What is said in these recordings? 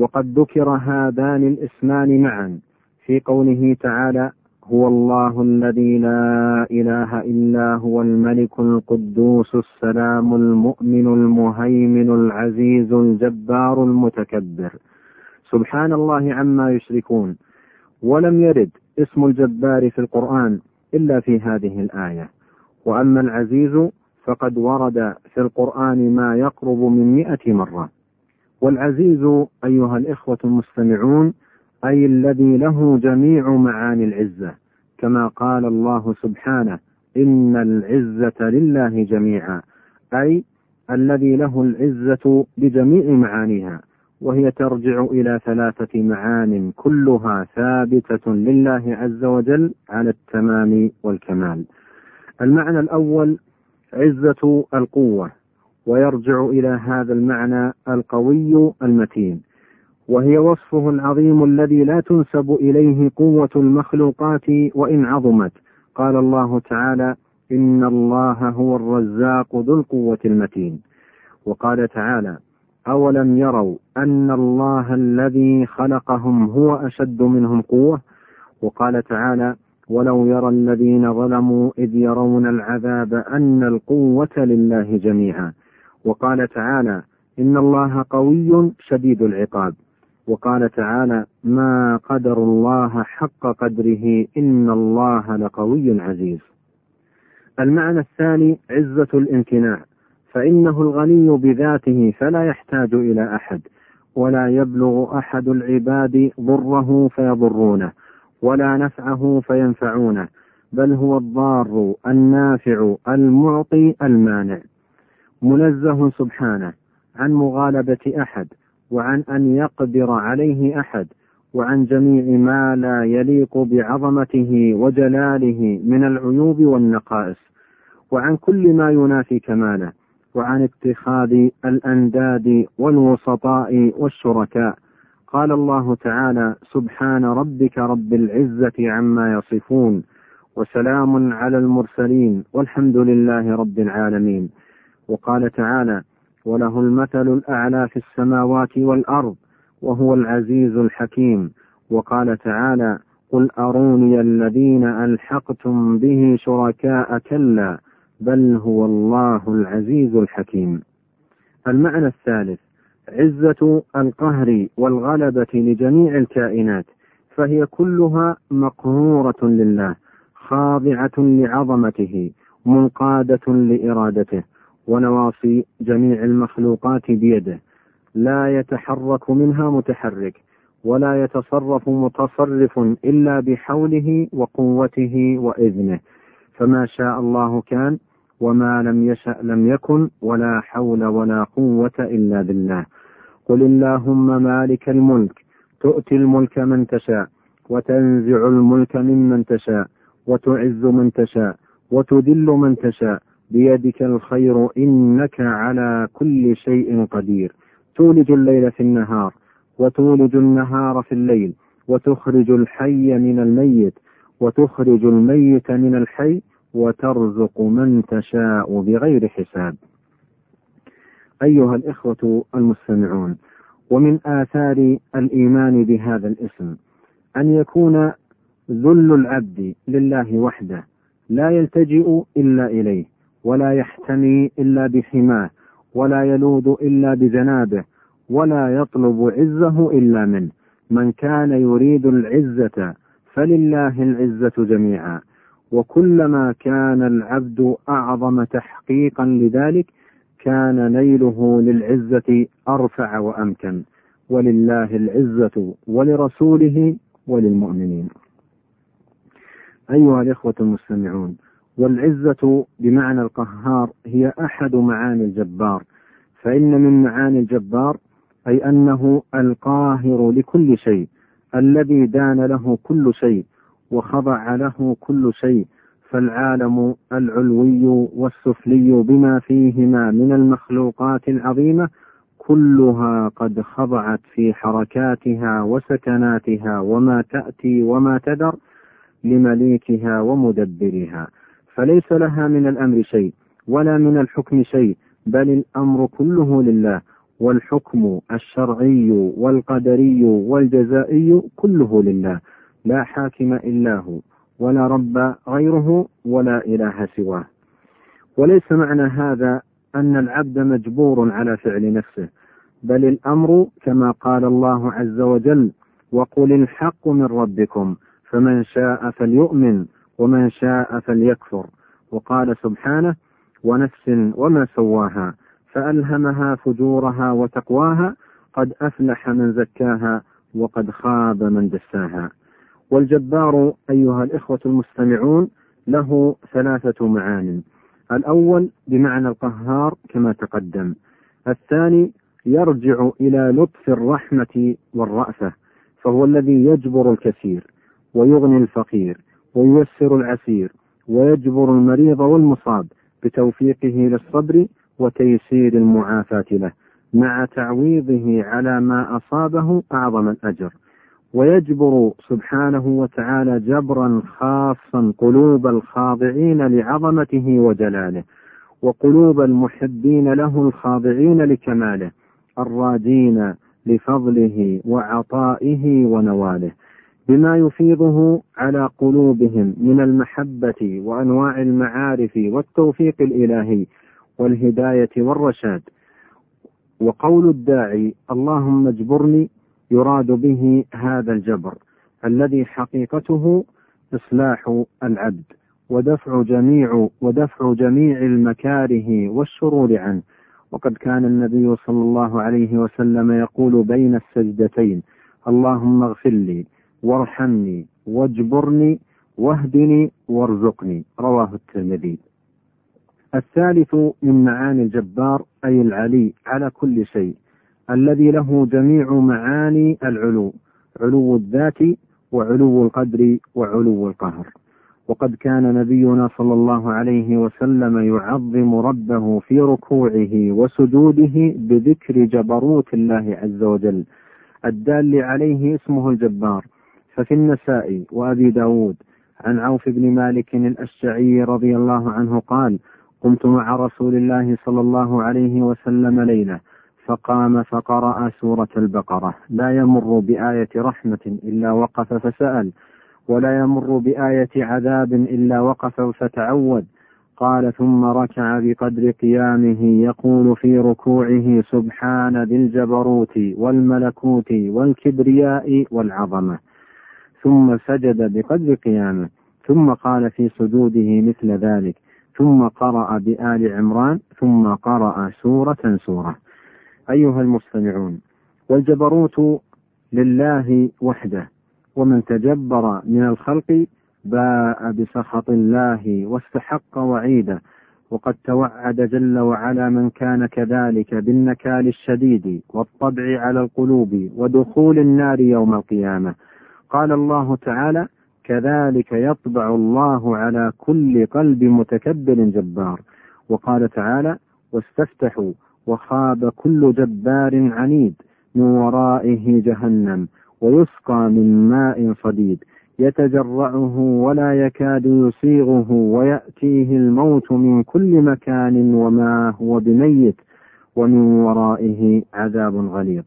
وقد ذكر هذان الاسمان معا. في قوله تعالى هو الله الذي لا إله إلا هو الملك القدوس السلام المؤمن المهيمن العزيز الجبار المتكبر. سبحان الله عما يشركون. ولم يرد اسم الجبار في القرآن إلا في هذه الآية. وأما العزيز فقد ورد في القرآن ما يقرب من مائه مرة. والعزيز أيها الإخوة المستمعون أي الذي له جميع معاني العزة كما قال الله سبحانه إن العزة لله جميعا أي الذي له العزة بجميع معانيها وهي ترجع إلى ثلاثة معان كلها ثابتة لله عز وجل على التمام والكمال. المعنى الأول عزة القوة ويرجع إلى هذا المعنى القوي المتين. وهي وصفه العظيم الذي لا تنسب إليه قوة المخلوقات وإن عظمت. قال الله تعالى إن الله هو الرزاق ذو القوة المتين. وقال تعالى أولم يروا أن الله الذي خلقهم هو أشد منهم قوة؟ وقال تعالى ولو يرى الذين ظلموا إذ يرون العذاب أن القوة لله جميعا. وقال تعالى إن الله قوي شديد العقاب. وقال تعالى ما قدر الله حق قدره إن الله لقوي عزيز. المعنى الثاني عزة الامتناع فإنه الغني بذاته فلا يحتاج إلى أحد ولا يبلغ أحد العباد ضره فيضرونه ولا نفعه فينفعونه بل هو الضار النافع المعطي المانع. منزه سبحانه عن مغالبة أحد وعن أن يقدر عليه أحد وعن جميع ما لا يليق بعظمته وجلاله من العيوب والنقائص وعن كل ما ينافي كماله وعن اتخاذ الأنداد والوسطاء والشركاء. قال الله تعالى سبحان ربك رب العزة عما يصفون وسلام على المرسلين والحمد لله رب العالمين. وقال تعالى وله المثل الأعلى في السماوات والأرض وهو العزيز الحكيم. وقال تعالى قل أروني الذين ألحقتم به شركاء كلا بل هو الله العزيز الحكيم. المعنى الثالث عزة القهر والغلبة لجميع الكائنات فهي كلها مقهورة لله خاضعة لعظمته منقادة لإرادته. ونواصي جميع المخلوقات بيده. لا يتحرك منها متحرك ولا يتصرف متصرف إلا بحوله وقوته وإذنه. فما شاء الله كان وما لم يشأ لم يكن ولا حول ولا قوة إلا بالله. قل اللهم مالك الملك تؤتي الملك من تشاء وتنزع الملك ممن تشاء وتعز من تشاء وتذل من تشاء بيدك الخير إنك على كل شيء قدير. تولج الليل في النهار وتولج النهار في الليل وتخرج الحي من الميت وتخرج الميت من الحي وترزق من تشاء بغير حساب. أيها الإخوة المستمعون ومن آثار الإيمان بهذا الاسم أن يكون ذل العبد لله وحده لا يلتجئ إلا إليه. ولا يحتمي إلا بحماه ولا يلوذ إلا بجنابه ولا يطلب عزه إلا منه. من كان يريد العزة فلله العزة جميعا. وكلما كان العبد أعظم تحقيقا لذلك كان نيله للعزة أرفع وأمكن. ولله العزة ولرسوله وللمؤمنين. أيها الإخوة المستمعون والعزة بمعنى القهار هي أحد معاني الجبار. فإن من معاني الجبار أي أنه القاهر لكل شيء الذي دان له كل شيء وخضع له كل شيء فالعالم العلوي والسفلي بما فيهما من المخلوقات العظيمة كلها قد خضعت في حركاتها وسكناتها وما تأتي وما تدر لمليكها ومدبرها. فليس لها من الأمر شيء ولا من الحكم شيء بل الأمر كله لله والحكم الشرعي والقدري والجزائي كله لله. لا حاكم إلا هو ولا رب غيره ولا إله سواه. وليس معنى هذا أن العبد مجبور على فعل نفسه بل الأمر كما قال الله عز وجل وقل الحق من ربكم فمن شاء فليؤمن ومن شاء فليكفر. وقال سبحانه ونفس وما سواها فألهمها فجورها وتقواها قد أفلح من زكاها وقد خاب من دساها. والجبار أيها الإخوة المستمعون له ثلاثة معان. الأول بمعنى القهار كما تقدم. الثاني يرجع إلى لطف الرحمة والرأفة فهو الذي يجبر الكثير ويغني الفقير. وييسر العسير ويجبر المريض والمصاب بتوفيقه للصبر وتيسير المعافاة له مع تعويضه على ما أصابه أعظم الأجر. ويجبر سبحانه وتعالى جبرا خاصا قلوب الخاضعين لعظمته وجلاله وقلوب المحبين له الخاضعين لكماله الراجين لفضله وعطائه ونواله. بما يفيضه على قلوبهم من المحبة وأنواع المعارف والتوفيق الإلهي والهداية والرشاد. وقول الداعي اللهم اجبرني يراد به هذا الجبر الذي حقيقته إصلاح العبد ودفع جميع ودفع جميع المكاره والشرور عنه. وقد كان النبي صلى الله عليه وسلم يقول بين السجدتين اللهم اغفر لي وارحمني واجبرني واهدني وارزقني. رواه الترمذي. الثالث من معاني الجبار أي العلي على كل شيء الذي له جميع معاني العلو علو الذات وعلو القدر وعلو القهر. وقد كان نبينا صلى الله عليه وسلم يعظم ربه في ركوعه وسجوده بذكر جبروت الله عز وجل. الدال عليه اسمه الجبار. ففي النساء وأبي داود عن عوف بن مالك الأشعري رضي الله عنه قال قمت مع رسول الله صلى الله عليه وسلم ليلة فقام فقرأ سورة البقرة. لا يمر بآية رحمة إلا وقف فسأل ولا يمر بآية عذاب إلا وقف فتعود. قال ثم ركع بقدر قيامه يقول في ركوعه سبحان ذي الجبروت والملكوت والكبرياء والعظمة. ثم سجد بقدر قيامه ثم قال في سجوده مثل ذلك ثم قرأ بآل عمران ثم قرأ سورة سورة. أيها المستمعون والجبروت لله وحده ومن تجبر من الخلق باء بسخط الله واستحق وعيده وقد توعد جل وعلا من كان كذلك بالنكال الشديد والطبع على القلوب ودخول النار يوم القيامة. قال الله تعالى كذلك يطبع الله على كل قلب متكبر جبار. وقال تعالى واستفتحوا وخاب كل جبار عنيد من ورائه جهنم ويسقى من ماء صديد. يتجرعه ولا يكاد يسيغه ويأتيه الموت من كل مكان وما هو بميت ومن ورائه عذاب غليظ.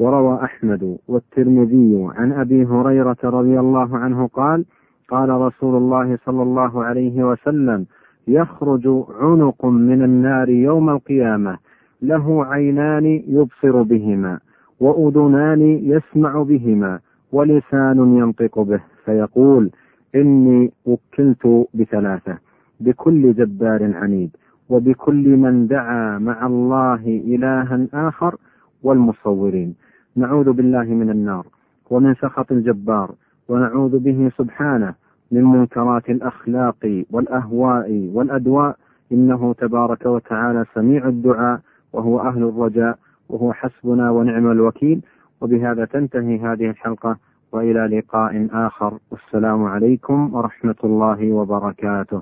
وروى أحمد والترمذي عن أبي هريرة رضي الله عنه قال قال رسول الله صلى الله عليه وسلم يخرج عنق من النار يوم القيامة له عينان يبصر بهما وأذنان يسمع بهما ولسان ينطق به فيقول إني وكلت بثلاثة بكل جبار عنيد وبكل من دعا مع الله إلها آخر والمصورين. نعوذ بالله من النار ومن سخط الجبار ونعوذ به سبحانه من منكرات الأخلاق والأهواء والأدواء. إنه تبارك وتعالى سميع الدعاء وهو أهل الرجاء وهو حسبنا ونعم الوكيل. وبهذا تنتهي هذه الحلقة وإلى لقاء آخر. والسلام عليكم ورحمة الله وبركاته.